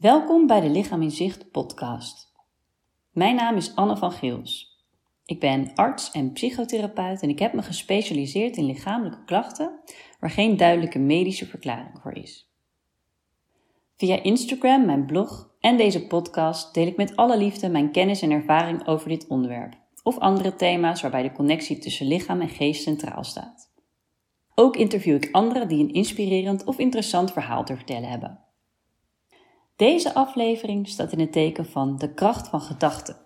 Welkom bij de Lichaam in Zicht podcast. Mijn naam is Anne van Geels. Ik ben arts en psychotherapeut en ik heb me gespecialiseerd in lichamelijke klachten waar geen duidelijke medische verklaring voor is. Via Instagram, mijn blog en deze podcast deel ik met alle liefde mijn kennis en ervaring over dit onderwerp of andere thema's waarbij de connectie tussen lichaam en geest centraal staat. Ook interview ik anderen die een inspirerend of interessant verhaal te vertellen hebben. Deze aflevering staat in het teken van de kracht van gedachten.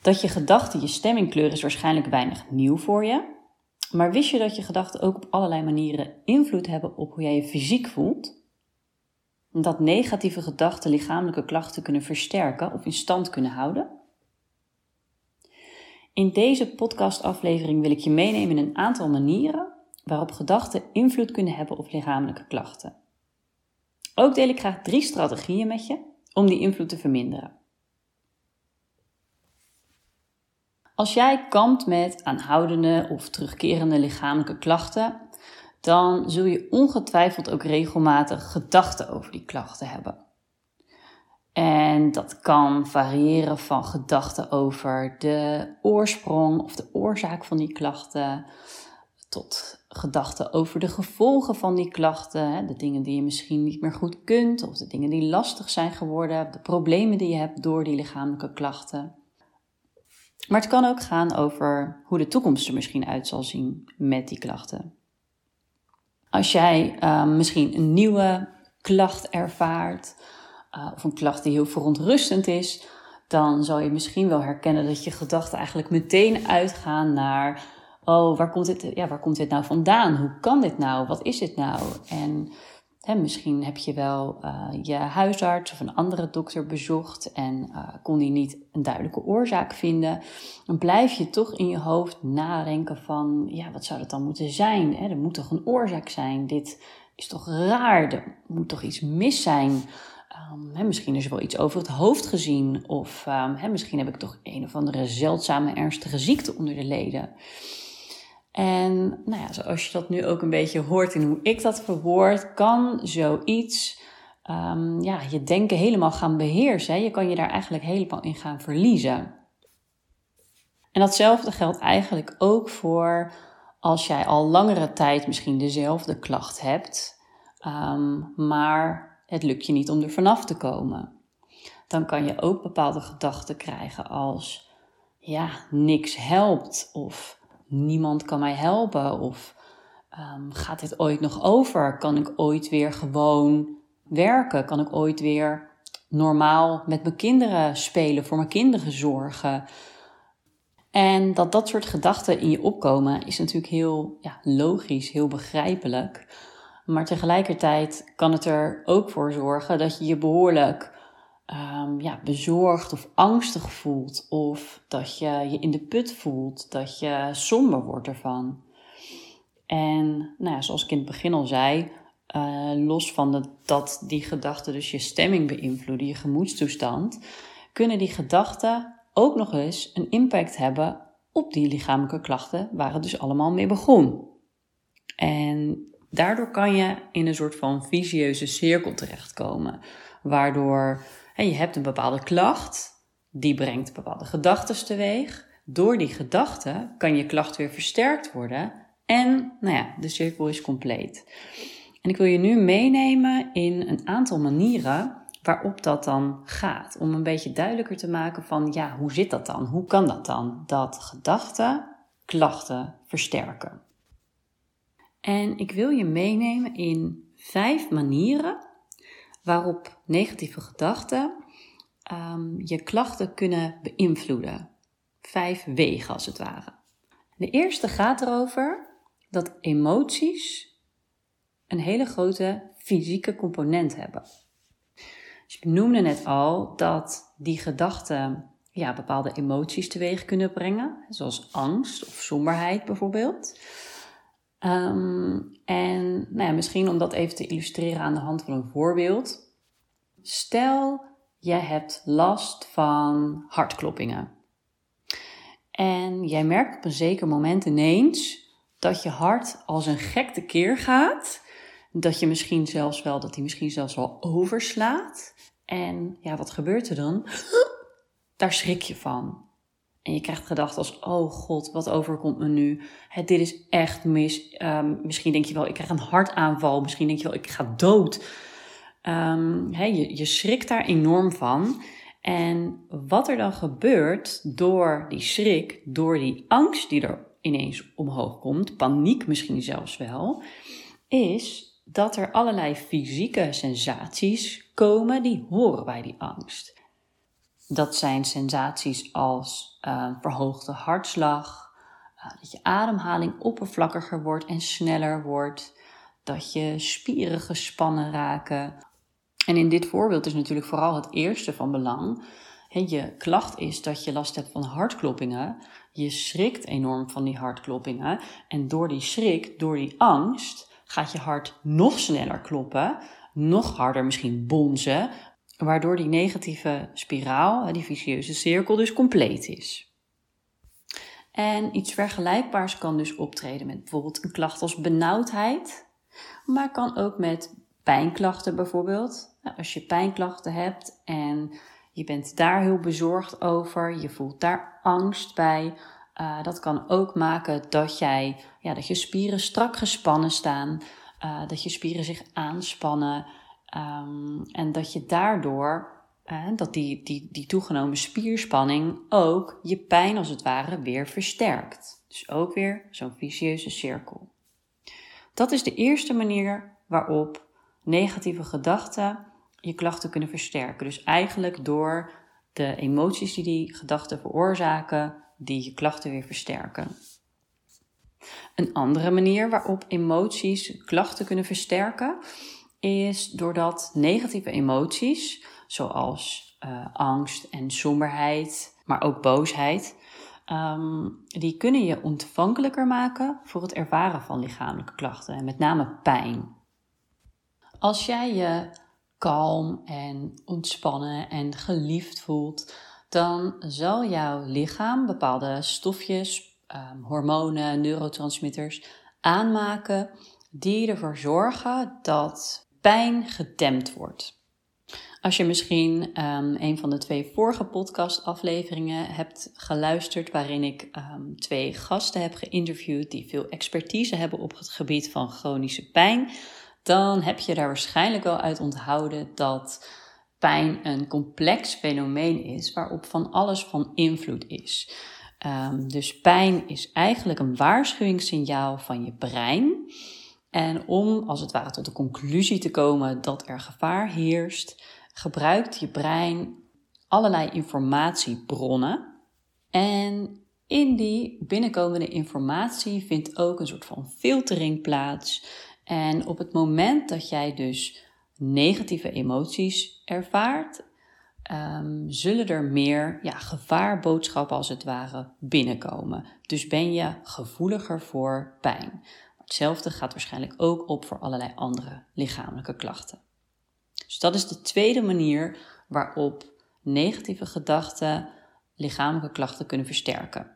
Dat je gedachten je stemming kleuren is waarschijnlijk weinig nieuw voor je. Maar wist je dat je gedachten ook op allerlei manieren invloed hebben op hoe jij je fysiek voelt? Dat negatieve gedachten lichamelijke klachten kunnen versterken of in stand kunnen houden? In deze podcastaflevering wil ik je meenemen in een aantal manieren waarop gedachten invloed kunnen hebben op lichamelijke klachten. Ook deel ik graag drie strategieën met je om die invloed te verminderen. Als jij kampt met aanhoudende of terugkerende lichamelijke klachten, dan zul je ongetwijfeld ook regelmatig gedachten over die klachten hebben. En dat kan variëren van gedachten over de oorsprong of de oorzaak van die klachten, tot gedachten over de gevolgen van die klachten, de dingen die je misschien niet meer goed kunt, of de dingen die lastig zijn geworden, de problemen die je hebt door die lichamelijke klachten. Maar het kan ook gaan over hoe de toekomst er misschien uit zal zien met die klachten. Als jij uh, misschien een nieuwe klacht ervaart, uh, of een klacht die heel verontrustend is, dan zal je misschien wel herkennen dat je gedachten eigenlijk meteen uitgaan naar oh, waar komt dit, ja, waar komt dit nou vandaan? Hoe kan dit nou? Wat is dit nou? En hè, misschien heb je wel uh, je huisarts of een andere dokter bezocht en uh, kon die niet een duidelijke oorzaak vinden. Dan blijf je toch in je hoofd nadenken van, ja, wat zou dat dan moeten zijn? Hè? Er moet toch een oorzaak zijn? Dit is toch raar? Er moet toch iets mis zijn? Um, misschien is er wel iets over het hoofd gezien. Of um, misschien heb ik toch een of andere zeldzame ernstige ziekte onder de leden. En nou ja, zoals je dat nu ook een beetje hoort in hoe ik dat verwoord, kan zoiets um, ja, je denken helemaal gaan beheersen. Je kan je daar eigenlijk helemaal in gaan verliezen. En datzelfde geldt eigenlijk ook voor als jij al langere tijd misschien dezelfde klacht hebt, um, maar het lukt je niet om er vanaf te komen. Dan kan je ook bepaalde gedachten krijgen als ja, niks helpt of niemand kan mij helpen? Of um, gaat dit ooit nog over? Kan ik ooit weer gewoon werken? Kan ik ooit weer normaal met mijn kinderen spelen, voor mijn kinderen zorgen? En dat dat soort gedachten in je opkomen is natuurlijk heel ja, logisch, heel begrijpelijk. Maar tegelijkertijd kan het er ook voor zorgen dat je je behoorlijk um, ja, bezorgd of angstig voelt. Of dat je je in de put voelt. Dat je somber wordt ervan. En nou ja, zoals ik in het begin al zei, uh, los van de, dat die gedachten dus je stemming beïnvloeden, je gemoedstoestand, kunnen die gedachten ook nog eens een impact hebben op die lichamelijke klachten waar het dus allemaal mee begon. En daardoor kan je in een soort van visieuze cirkel terechtkomen, waardoor en je hebt een bepaalde klacht, die brengt bepaalde gedachten teweeg. Door die gedachten kan je klacht weer versterkt worden en nou ja, de cirkel is compleet. En ik wil je nu meenemen in een aantal manieren waarop dat dan gaat. Om een beetje duidelijker te maken van ja, hoe zit dat dan? Hoe kan dat dan? Dat gedachten klachten versterken. En ik wil je meenemen in vijf manieren waarop negatieve gedachten um, je klachten kunnen beïnvloeden. Vijf wegen als het ware. De eerste gaat erover dat emoties een hele grote fysieke component hebben. Dus ik noemde net al dat die gedachten ja, bepaalde emoties teweeg kunnen brengen, zoals angst of somberheid bijvoorbeeld. Um, en nou ja, misschien om dat even te illustreren aan de hand van een voorbeeld. Stel, jij hebt last van hartkloppingen. En jij merkt op een zeker moment ineens dat je hart als een gek keer gaat. Dat je misschien zelfs wel, dat die misschien zelfs wel overslaat. En ja, wat gebeurt er dan? Daar schrik je van. En je krijgt gedachten als, oh god, wat overkomt me nu? Dit is echt mis. Um, misschien denk je wel, ik krijg een hartaanval. Misschien denk je wel, ik ga dood. Um, je, je schrikt daar enorm van. En wat er dan gebeurt door die schrik, door die angst die er ineens omhoog komt, paniek misschien zelfs wel, is dat er allerlei fysieke sensaties komen die horen bij die angst. Dat zijn sensaties als uh, verhoogde hartslag, uh, dat je ademhaling oppervlakkiger wordt en sneller wordt, dat je spieren gespannen raken. En in dit voorbeeld is natuurlijk vooral het eerste van belang. je klacht is dat je last hebt van hartkloppingen. Je schrikt enorm van die hartkloppingen. En door die schrik, door die angst, gaat je hart nog sneller kloppen, nog harder misschien bonzen, waardoor die negatieve spiraal, die vicieuze cirkel, dus compleet is. En iets vergelijkbaars kan dus optreden met bijvoorbeeld een klacht als benauwdheid, maar kan ook met pijnklachten bijvoorbeeld. Als je pijnklachten hebt en je bent daar heel bezorgd over, je voelt daar angst bij, uh, dat kan ook maken dat, jij, ja, dat je spieren strak gespannen staan, uh, dat je spieren zich aanspannen um, en dat je daardoor, dat die, die, die toegenomen spierspanning ook je pijn als het ware weer versterkt. Dus ook weer zo'n vicieuze cirkel. Dat is de eerste manier waarop negatieve gedachten je klachten kunnen versterken. Dus eigenlijk door de emoties die die gedachten veroorzaken, die je klachten weer versterken. Een andere manier waarop emoties klachten kunnen versterken is doordat negatieve emoties, zoals uh, angst en somberheid, maar ook boosheid, um, die kunnen je ontvankelijker maken voor het ervaren van lichamelijke klachten en met name pijn. Als jij je kalm en ontspannen en geliefd voelt, dan zal jouw lichaam bepaalde stofjes, um, hormonen, neurotransmitters aanmaken die ervoor zorgen dat pijn gedempt wordt. Als je misschien um, een van de twee vorige podcastafleveringen hebt geluisterd, waarin ik um, twee gasten heb geïnterviewd die veel expertise hebben op het gebied van chronische pijn, dan heb je daar waarschijnlijk wel uit onthouden dat pijn een complex fenomeen is waarop van alles van invloed is. Um, dus pijn is eigenlijk een waarschuwingssignaal van je brein. En om als het ware tot de conclusie te komen dat er gevaar heerst, gebruikt je brein allerlei informatiebronnen. En in die binnenkomende informatie vindt ook een soort van filtering plaats. En op het moment dat jij dus negatieve emoties ervaart, um, zullen er meer ja, gevaarboodschappen als het ware binnenkomen. Dus ben je gevoeliger voor pijn. Hetzelfde gaat waarschijnlijk ook op voor allerlei andere lichamelijke klachten. Dus dat is de tweede manier waarop negatieve gedachten lichamelijke klachten kunnen versterken.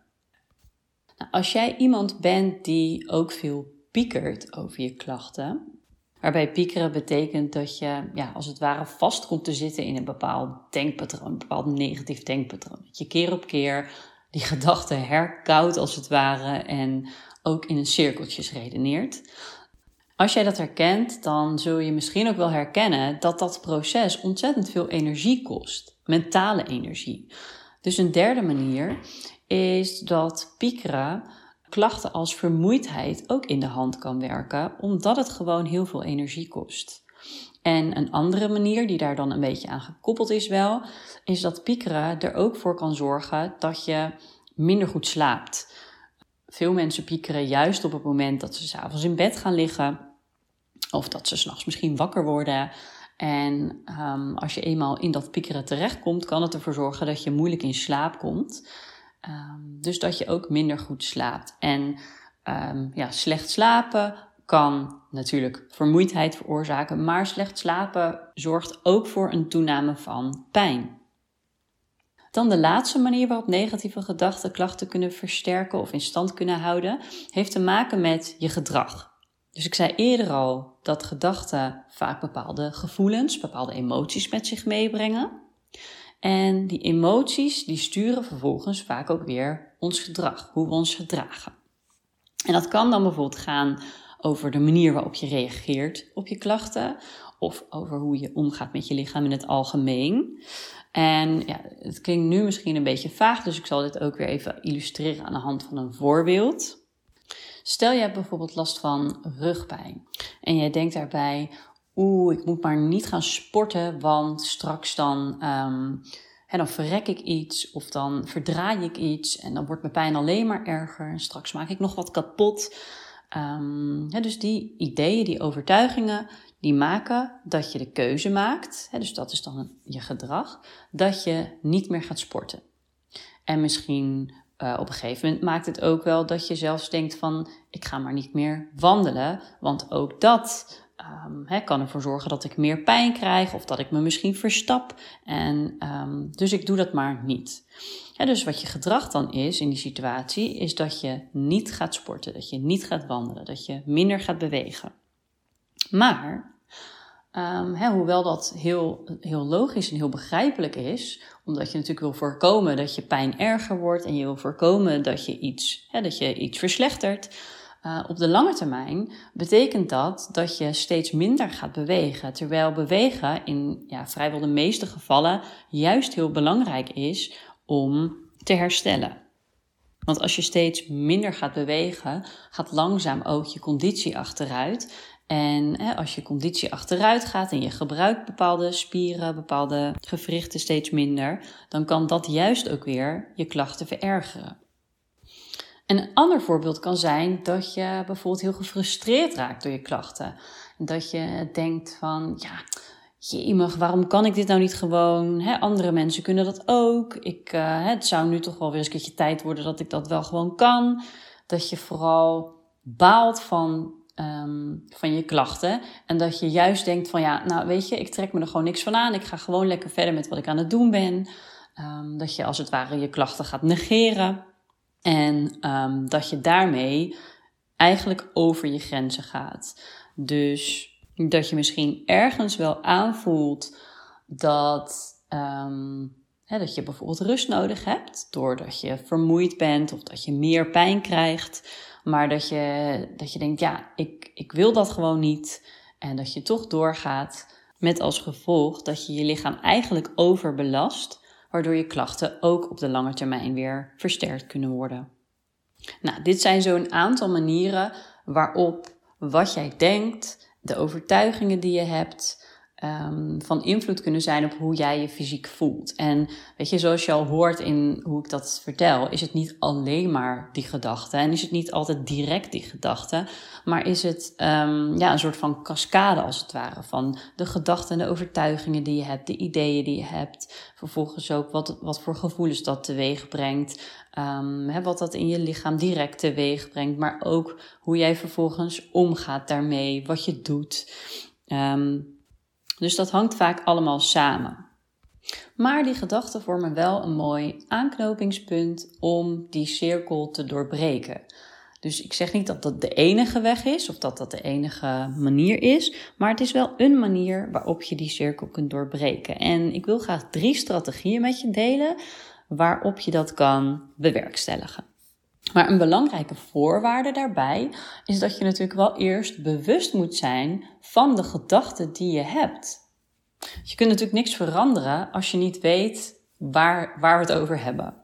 Nou, als jij iemand bent die ook veel piekert over je klachten, Waarbij piekeren betekent dat je ja, als het ware vast komt te zitten in een bepaald denkpatroon, een bepaald negatief denkpatroon. Dat je keer op keer die gedachten herkoudt als het ware en ook in een cirkeltjes redeneert. Als jij dat herkent, dan zul je misschien ook wel herkennen dat dat proces ontzettend veel energie kost, mentale energie. Dus een derde manier is dat piekeren klachten als vermoeidheid ook in de hand kan werken, omdat het gewoon heel veel energie kost. En een andere manier die daar dan een beetje aan gekoppeld is wel, is dat piekeren er ook voor kan zorgen dat je minder goed slaapt. Veel mensen piekeren juist op het moment dat ze s'avonds in bed gaan liggen of dat ze s'nachts misschien wakker worden. En um, als je eenmaal in dat piekeren terechtkomt, kan het ervoor zorgen dat je moeilijk in slaap komt. Um, dus dat je ook minder goed slaapt. En um, ja, slecht slapen kan natuurlijk vermoeidheid veroorzaken, maar slecht slapen zorgt ook voor een toename van pijn. Dan de laatste manier waarop negatieve gedachten klachten kunnen versterken of in stand kunnen houden, heeft te maken met je gedrag. Dus ik zei eerder al dat gedachten vaak bepaalde gevoelens, bepaalde emoties met zich meebrengen. En die emoties die sturen vervolgens vaak ook weer ons gedrag, hoe we ons gedragen. En dat kan dan bijvoorbeeld gaan over de manier waarop je reageert op je klachten of over hoe je omgaat met je lichaam in het algemeen. En ja, het klinkt nu misschien een beetje vaag, dus ik zal dit ook weer even illustreren aan de hand van een voorbeeld. Stel je hebt bijvoorbeeld last van rugpijn en jij denkt daarbij, oeh, ik moet maar niet gaan sporten, want straks dan, um, hè, dan verrek ik iets of dan verdraai ik iets en dan wordt mijn pijn alleen maar erger en straks maak ik nog wat kapot. Um, hè, dus die ideeën, die overtuigingen, die maken dat je de keuze maakt, hè, dus dat is dan je gedrag, dat je niet meer gaat sporten. En misschien uh, op een gegeven moment maakt het ook wel dat je zelfs denkt van ik ga maar niet meer wandelen, want ook dat um, kan ervoor zorgen dat ik meer pijn krijg of dat ik me misschien verstap. En um, dus ik doe dat maar niet. dus wat je gedrag dan is in die situatie, is dat je niet gaat sporten, dat je niet gaat wandelen, dat je minder gaat bewegen. Maar Um, hoewel dat heel, heel logisch en heel begrijpelijk is, omdat je natuurlijk wil voorkomen dat je pijn erger wordt en je wil voorkomen dat je iets, dat je iets verslechtert. Uh, op de lange termijn betekent dat dat je steeds minder gaat bewegen. Terwijl bewegen in ja, vrijwel de meeste gevallen juist heel belangrijk is om te herstellen. Want als je steeds minder gaat bewegen, gaat langzaam ook je conditie achteruit. En hè, als je conditie achteruit gaat en je gebruikt bepaalde spieren, bepaalde gewrichten steeds minder, dan kan dat juist ook weer je klachten verergeren. En een ander voorbeeld kan zijn dat je bijvoorbeeld heel gefrustreerd raakt door je klachten. Dat je denkt van, ja, jemig, waarom kan ik dit nou niet gewoon? Andere mensen kunnen dat ook. Ik, uh, het zou nu toch wel weer eens een keertje tijd worden dat ik dat wel gewoon kan. Dat je vooral baalt van um, van je klachten. En dat je juist denkt van ja, nou weet je, ik trek me er gewoon niks van aan. Ik ga gewoon lekker verder met wat ik aan het doen ben. Um, dat je als het ware je klachten gaat negeren. En um, dat je daarmee eigenlijk over je grenzen gaat. Dus dat je misschien ergens wel aanvoelt dat, hè, dat je bijvoorbeeld rust nodig hebt. Doordat je vermoeid bent of dat je meer pijn krijgt. Maar dat je, dat je denkt, ja, ik, ik wil dat gewoon niet. En dat je toch doorgaat met als gevolg dat je je lichaam eigenlijk overbelast, waardoor je klachten ook op de lange termijn weer versterkt kunnen worden. Nou, dit zijn zo'n aantal manieren waarop wat jij denkt, de overtuigingen die je hebt, um, van invloed kunnen zijn op hoe jij je fysiek voelt. En weet je, zoals je al hoort in hoe ik dat vertel, is het niet alleen maar die gedachte. En is het niet altijd direct die gedachte. Maar is het um, ja, een soort van cascade als het ware. Van de gedachten en de overtuigingen die je hebt, de ideeën die je hebt. Vervolgens ook wat, wat voor gevoelens dat teweeg brengt. Um, wat dat in je lichaam direct teweeg brengt. Maar ook hoe jij vervolgens omgaat daarmee, wat je doet. Dus dat hangt vaak allemaal samen. Maar die gedachten vormen wel een mooi aanknopingspunt om die cirkel te doorbreken. Dus ik zeg niet dat dat de enige weg is of dat dat de enige manier is, maar het is wel een manier waarop je die cirkel kunt doorbreken. En ik wil graag drie strategieën met je delen waarop je dat kan bewerkstelligen. Maar een belangrijke voorwaarde daarbij is dat je natuurlijk wel eerst bewust moet zijn van de gedachten die je hebt. Je kunt natuurlijk niks veranderen als je niet weet waar, waar we het over hebben.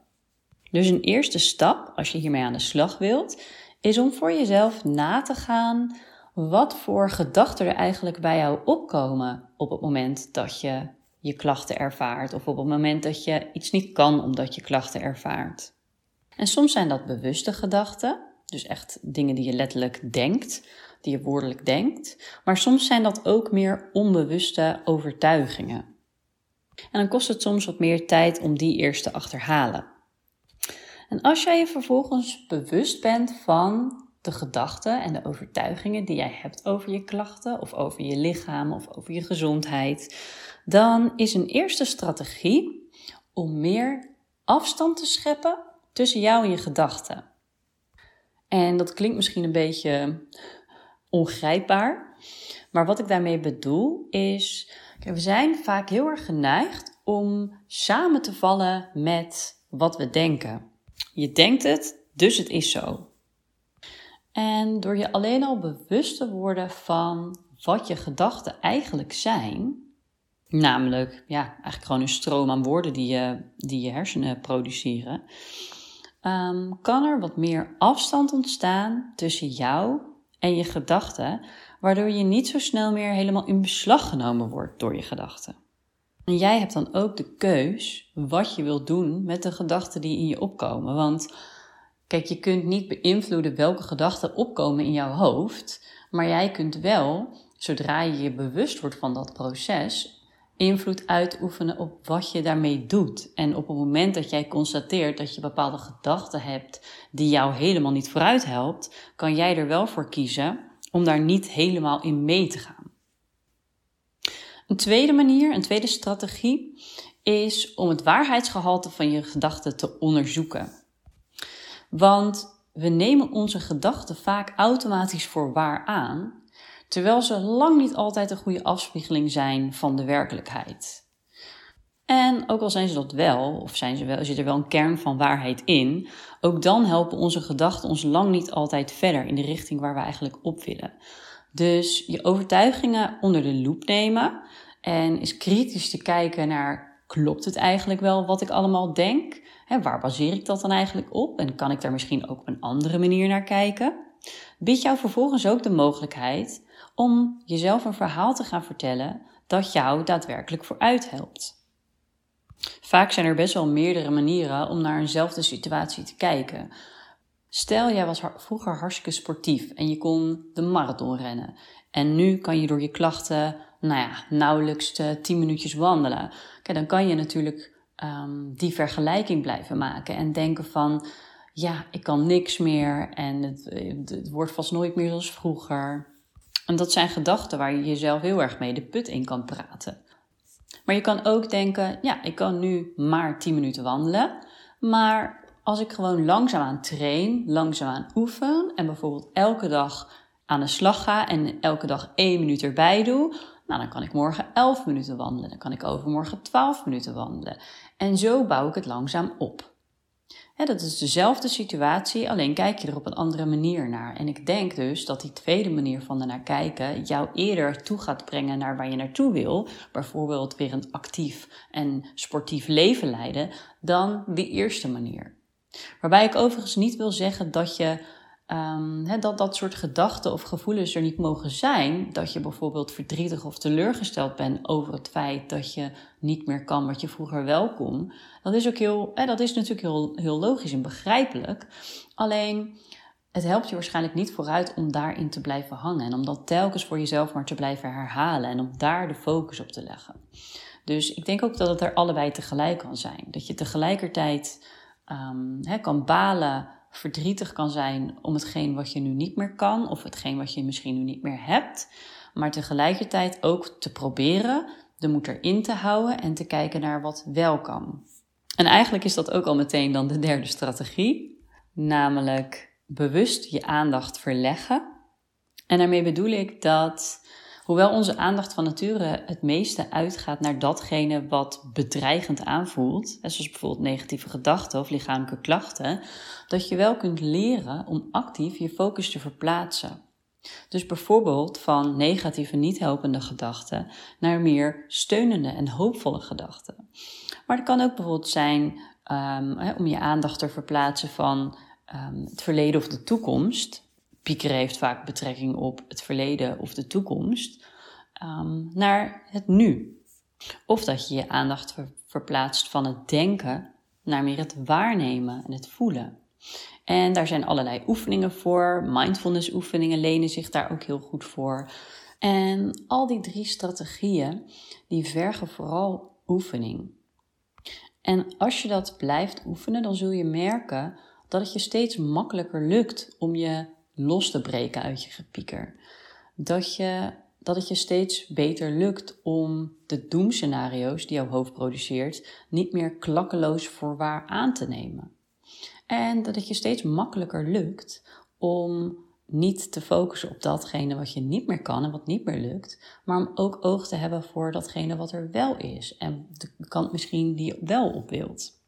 Dus een eerste stap, als je hiermee aan de slag wilt, is om voor jezelf na te gaan wat voor gedachten er eigenlijk bij jou opkomen op het moment dat je je klachten ervaart of op het moment dat je iets niet kan omdat je klachten ervaart. En soms zijn dat bewuste gedachten, dus echt dingen die je letterlijk denkt, die je woordelijk denkt. Maar soms zijn dat ook meer onbewuste overtuigingen. En dan kost het soms wat meer tijd om die eerst te achterhalen. En als jij je vervolgens bewust bent van de gedachten en de overtuigingen die jij hebt over je klachten of over je lichaam of over je gezondheid, dan is een eerste strategie om meer afstand te scheppen tussen jou en je gedachten. En dat klinkt misschien een beetje ongrijpbaar. Maar wat ik daarmee bedoel is, we zijn vaak heel erg geneigd om samen te vallen met wat we denken. Je denkt het, dus het is zo. En door je alleen al bewust te worden van wat je gedachten eigenlijk zijn, namelijk ja, eigenlijk gewoon een stroom aan woorden die je, die je hersenen produceren, ehm, kan er wat meer afstand ontstaan tussen jou en je gedachten, waardoor je niet zo snel meer helemaal in beslag genomen wordt door je gedachten. En jij hebt dan ook de keus wat je wilt doen met de gedachten die in je opkomen. Want kijk, je kunt niet beïnvloeden welke gedachten opkomen in jouw hoofd, maar jij kunt wel, zodra je je bewust wordt van dat proces, invloed uitoefenen op wat je daarmee doet. En op het moment dat jij constateert dat je bepaalde gedachten hebt die jou helemaal niet vooruit helpt, kan jij er wel voor kiezen om daar niet helemaal in mee te gaan. Een tweede manier, een tweede strategie, is om het waarheidsgehalte van je gedachten te onderzoeken. Want we nemen onze gedachten vaak automatisch voor waar aan, terwijl ze lang niet altijd een goede afspiegeling zijn van de werkelijkheid. En ook al zijn ze dat wel, of zijn ze wel, zit er wel een kern van waarheid in, ook dan helpen onze gedachten ons lang niet altijd verder in de richting waar we eigenlijk op willen. Dus je overtuigingen onder de loep nemen en is kritisch te kijken naar klopt het eigenlijk wel wat ik allemaal denk? He, waar baseer ik dat dan eigenlijk op? En kan ik daar misschien ook op een andere manier naar kijken? Biedt jou vervolgens ook de mogelijkheid om jezelf een verhaal te gaan vertellen dat jou daadwerkelijk vooruit helpt. Vaak zijn er best wel meerdere manieren om naar eenzelfde situatie te kijken. Stel, jij was vroeger hartstikke sportief en je kon de marathon rennen. En nu kan je door je klachten, nou ja, nauwelijks 10 minuutjes wandelen. Kijk, dan kan je natuurlijk um, die vergelijking blijven maken en denken van, ja, ik kan niks meer en het, het wordt vast nooit meer zoals vroeger. En dat zijn gedachten waar je jezelf heel erg mee de put in kan praten. Maar je kan ook denken, ja, ik kan nu maar 10 minuten wandelen. Maar als ik gewoon langzaamaan train, langzaamaan oefen en bijvoorbeeld elke dag aan de slag ga en elke dag 1 minuut erbij doe, nou dan kan ik morgen 11 minuten wandelen. Dan kan ik overmorgen 12 minuten wandelen. En zo bouw ik het langzaam op dat is dezelfde situatie, alleen kijk je er op een andere manier naar. En ik denk dus dat die tweede manier van er naar kijken jou eerder toe gaat brengen naar waar je naartoe wil, bijvoorbeeld weer een actief en sportief leven leiden, dan die eerste manier. Waarbij ik overigens niet wil zeggen dat je Um, dat dat soort gedachten of gevoelens er niet mogen zijn. Dat je bijvoorbeeld verdrietig of teleurgesteld bent over het feit dat je niet meer kan wat je vroeger wel kon. Dat is ook heel, dat is natuurlijk heel, heel logisch en begrijpelijk. Alleen het helpt je waarschijnlijk niet vooruit om daarin te blijven hangen. En om dat telkens voor jezelf maar te blijven herhalen en om daar de focus op te leggen. Dus ik denk ook dat het er allebei tegelijk kan zijn. Dat je tegelijkertijd um, kan balen verdrietig kan zijn om hetgeen wat je nu niet meer kan of hetgeen wat je misschien nu niet meer hebt, maar tegelijkertijd ook te proberen de moed erin te houden en te kijken naar wat wel kan. En eigenlijk is dat ook al meteen dan de derde strategie, namelijk bewust je aandacht verleggen. En daarmee bedoel ik dat Hoewel onze aandacht van nature het meeste uitgaat naar datgene wat bedreigend aanvoelt, zoals bijvoorbeeld negatieve gedachten of lichamelijke klachten, dat je wel kunt leren om actief je focus te verplaatsen. Dus bijvoorbeeld van negatieve, niet helpende gedachten naar meer steunende en hoopvolle gedachten. Maar het kan ook bijvoorbeeld zijn um, om je aandacht te verplaatsen van um, het verleden of de toekomst piekeren heeft vaak betrekking op het verleden of de toekomst, um, naar het nu. Of dat je je aandacht verplaatst van het denken naar meer het waarnemen en het voelen. En daar zijn allerlei oefeningen voor. Mindfulness oefeningen lenen zich daar ook heel goed voor. En al die drie strategieën, die vergen vooral oefening. En als je dat blijft oefenen, dan zul je merken dat het je steeds makkelijker lukt om je los te breken uit je gepieker. Dat, je, dat het je steeds beter lukt om de doemscenario's die jouw hoofd produceert niet meer klakkeloos voor waar aan te nemen. En dat het je steeds makkelijker lukt om niet te focussen op datgene wat je niet meer kan en wat niet meer lukt, maar om ook oog te hebben voor datgene wat er wel is en de kant misschien die wel op wilt.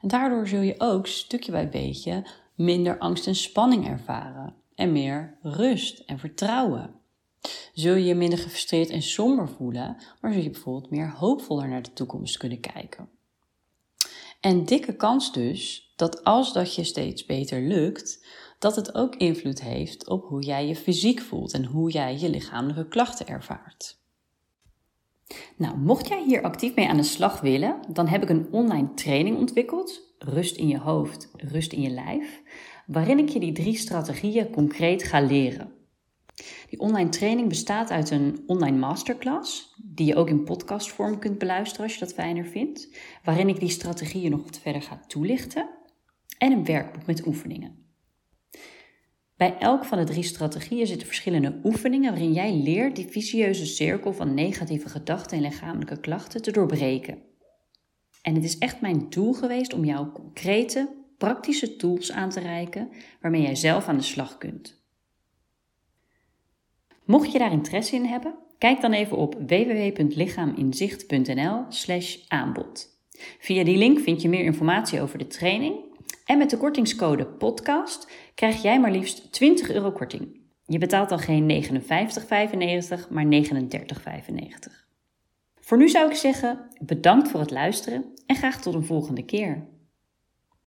En daardoor zul je ook stukje bij beetje minder angst en spanning ervaren en meer rust en vertrouwen. Zul je je minder gefrustreerd en somber voelen, maar zul je bijvoorbeeld meer hoopvoller naar de toekomst kunnen kijken. En dikke kans dus dat als dat je steeds beter lukt, dat het ook invloed heeft op hoe jij je fysiek voelt en hoe jij je lichamelijke klachten ervaart. Nou, mocht jij hier actief mee aan de slag willen, dan heb ik een online training ontwikkeld, Rust in je hoofd, rust in je lijf, waarin ik je die drie strategieën concreet ga leren. Die online training bestaat uit een online masterclass, die je ook in podcastvorm kunt beluisteren als je dat fijner vindt, waarin ik die strategieën nog wat verder ga toelichten, en een werkboek met oefeningen. Bij elk van de drie strategieën zitten verschillende oefeningen waarin jij leert die vicieuze cirkel van negatieve gedachten en lichamelijke klachten te doorbreken. En het is echt mijn doel geweest om jou concrete, praktische tools aan te reiken waarmee jij zelf aan de slag kunt. Mocht je daar interesse in hebben, kijk dan even op www.lichaaminzicht.nl/aanbod. Via die link vind je meer informatie over de training en met de kortingscode podcast krijg jij maar liefst 20 euro korting. Je betaalt dan geen 59,95, maar 39,95. Voor nu zou ik zeggen, bedankt voor het luisteren en graag tot een volgende keer.